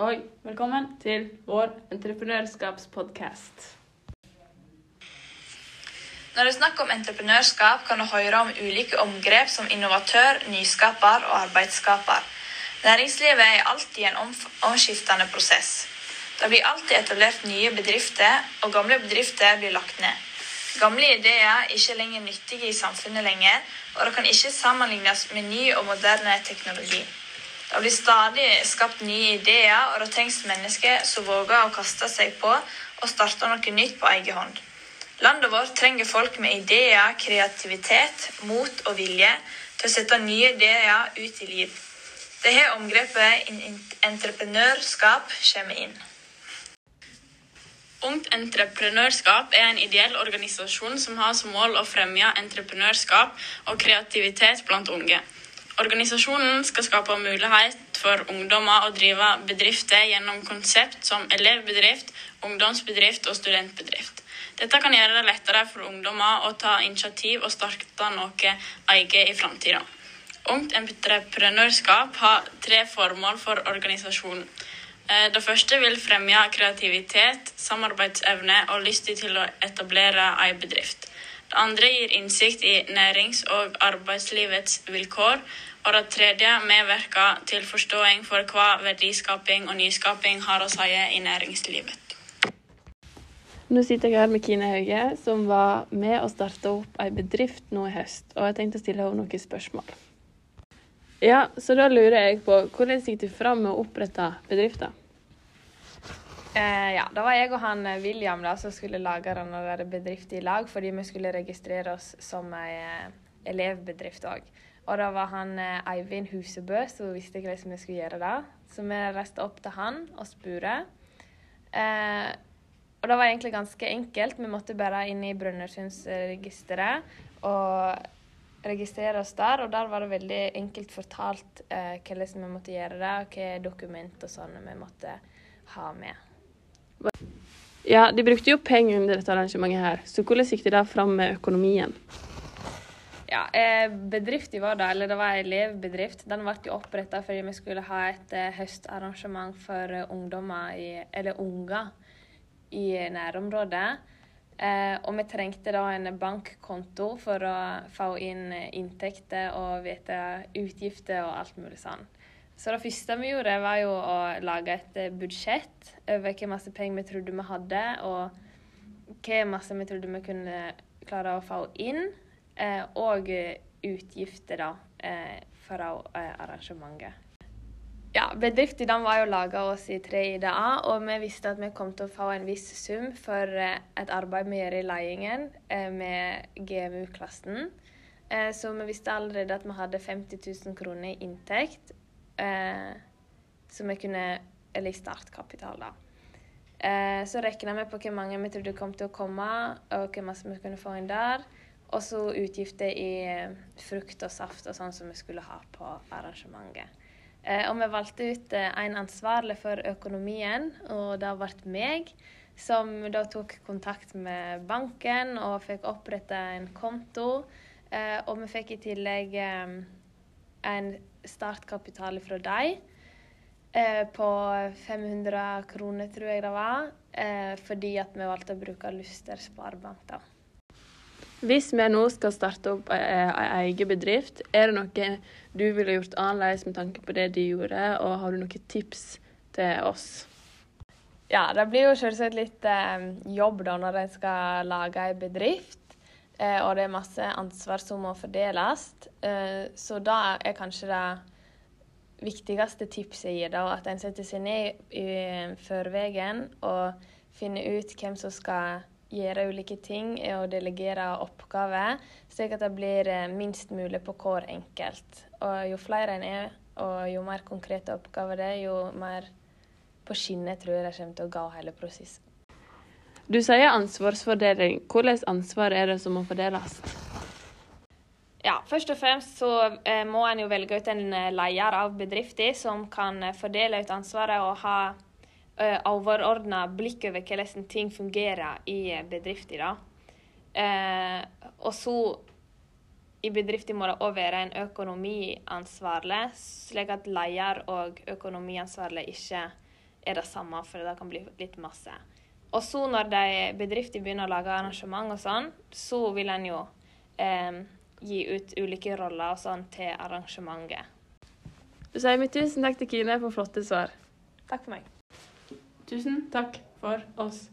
og velkommen til vår entreprenørskapspodkast. Når det er snakk om entreprenørskap, kan du høre om ulike omgrep som innovatør, nyskaper og arbeidsskaper. Næringslivet er alltid en omskiftende prosess. Det blir alltid etablert nye bedrifter, og gamle bedrifter blir lagt ned. Gamle ideer er ikke lenger nyttige i samfunnet lenger, og det kan ikke sammenlignes med ny og moderne teknologi. Det blir stadig skapt nye ideer, og det trengs mennesker som våger å kaste seg på og starte noe nytt på egen hånd. Landet vårt trenger folk med ideer, kreativitet, mot og vilje til å sette nye ideer ut i liv. Det har omgrepet entreprenørskap kommer inn. Ungt Entreprenørskap er en ideell organisasjon som har som mål å fremme entreprenørskap og kreativitet blant unge. Organisasjonen skal skape mulighet for ungdommer å drive bedrifter gjennom konsept som elevbedrift, ungdomsbedrift og studentbedrift. Dette kan gjøre det lettere for ungdommer å ta initiativ og starte noe eget i framtida. Ungt Entreprenørskap har tre formål for organisasjonen. Eh, det første vil fremme kreativitet, samarbeidsevne og lyst til å etablere en bedrift. Det andre gir innsikt i nærings- og arbeidslivets vilkår. Og det tredje medvirker til forståing for hva verdiskaping og nyskaping har å si i næringslivet. Nå sitter jeg her med Kine Hauge, som var med å starte opp en bedrift nå i høst. Og jeg tenkte å stille henne noen spørsmål. Ja, så da lurer jeg på, hvordan gikk du fram med å opprette bedriften? Eh, ja, da var jeg og han eh, William da, som skulle lage denne bedriften i lag, fordi vi skulle registrere oss som ei eh, elevbedrift òg. Og da var han eh, Eivind Husebø som visste hvordan vi skulle gjøre det. Så vi reiste opp til han og spurte. Eh, og det var egentlig ganske enkelt. Vi måtte bare inn i Brønnøysundregisteret og registrere oss der. Og der var det veldig enkelt fortalt eh, hvordan vi måtte gjøre det, og hvilke dokument og sånn vi måtte ha med. Ja, de brukte jo penger under dette arrangementet her, så hvordan gikk de da fram med økonomien? Ja, eh, bedriften var da, eller det var en elevbedrift. Den ble jo oppretta fordi vi skulle ha et eh, høstarrangement for uh, ungdommer, i, eller unger, i nærområdet. Eh, og vi trengte da en bankkonto for å få inn inntekter og vite utgifter og alt mulig sånn. Så det første vi gjorde, var jo å lage et eh, budsjett over hvor masse penger vi trodde vi hadde, og hvor masse vi trodde vi kunne klare å få inn, eh, og utgifter da, eh, for arrangementet. Ja, Bedriften var jo laga oss i tre IDA, og vi visste at vi kom til å få en viss sum for et arbeid vi gjør i ledingen med GMU-klassen. Så vi visste allerede at vi hadde 50 000 kroner i inntekt eh, som vi kunne Eller i startkapital, da. Eh, så regna vi på hvor mange vi trodde kom til å komme, og hvor masse vi kunne få inn der. Og så utgifter i eh, frukt og saft og sånn som vi skulle ha på arrangementet. Eh, og vi valgte ut eh, en ansvarlig for økonomien, og det vært meg. Som da tok kontakt med banken og fikk oppretta en konto. Og vi fikk i tillegg en startkapital fra dem på 500 kroner, tror jeg det var, fordi at vi valgte å bruke Luster sparebank. da. Hvis vi nå skal starte opp en egen bedrift, er det noe du ville gjort annerledes med tanke på det de gjorde, og har du noen tips til oss? Ja, det blir jo selvsagt litt eh, jobb da når en skal lage en bedrift. Eh, og det er masse ansvar som må fordeles. Eh, så da er kanskje det viktigste tipset jeg gir, da, at en setter seg ned i førveien og finner ut hvem som skal gjøre ulike ting og delegere oppgaver, slik at det blir eh, minst mulig på hver enkelt. Og jo flere en er, og jo mer konkrete oppgaver det er, jo mer på skinner tror jeg det kommer til å gå hele prosessen. Du sier ansvarsfordeling. Hvilket ansvar er det som må fordeles? Ja, Først og fremst så eh, må en jo velge ut en eh, leder av bedriften som kan fordele ut ansvaret og ha overordna blikk over hvordan ting fungerer i bedrifter. Eh, og så i bedriften må det òg være en økonomiansvarlig, slik at leder og økonomiansvarlig ikke er det samme, for det kan bli litt masse. Og så når de bedrifter begynner å lage arrangement og sånn, så vil en jo eh, gi ut ulike roller og sånn til arrangementet. Du sier mye tusen takk til Kine for flotte svar. Takk for meg. Tusen takk for oss.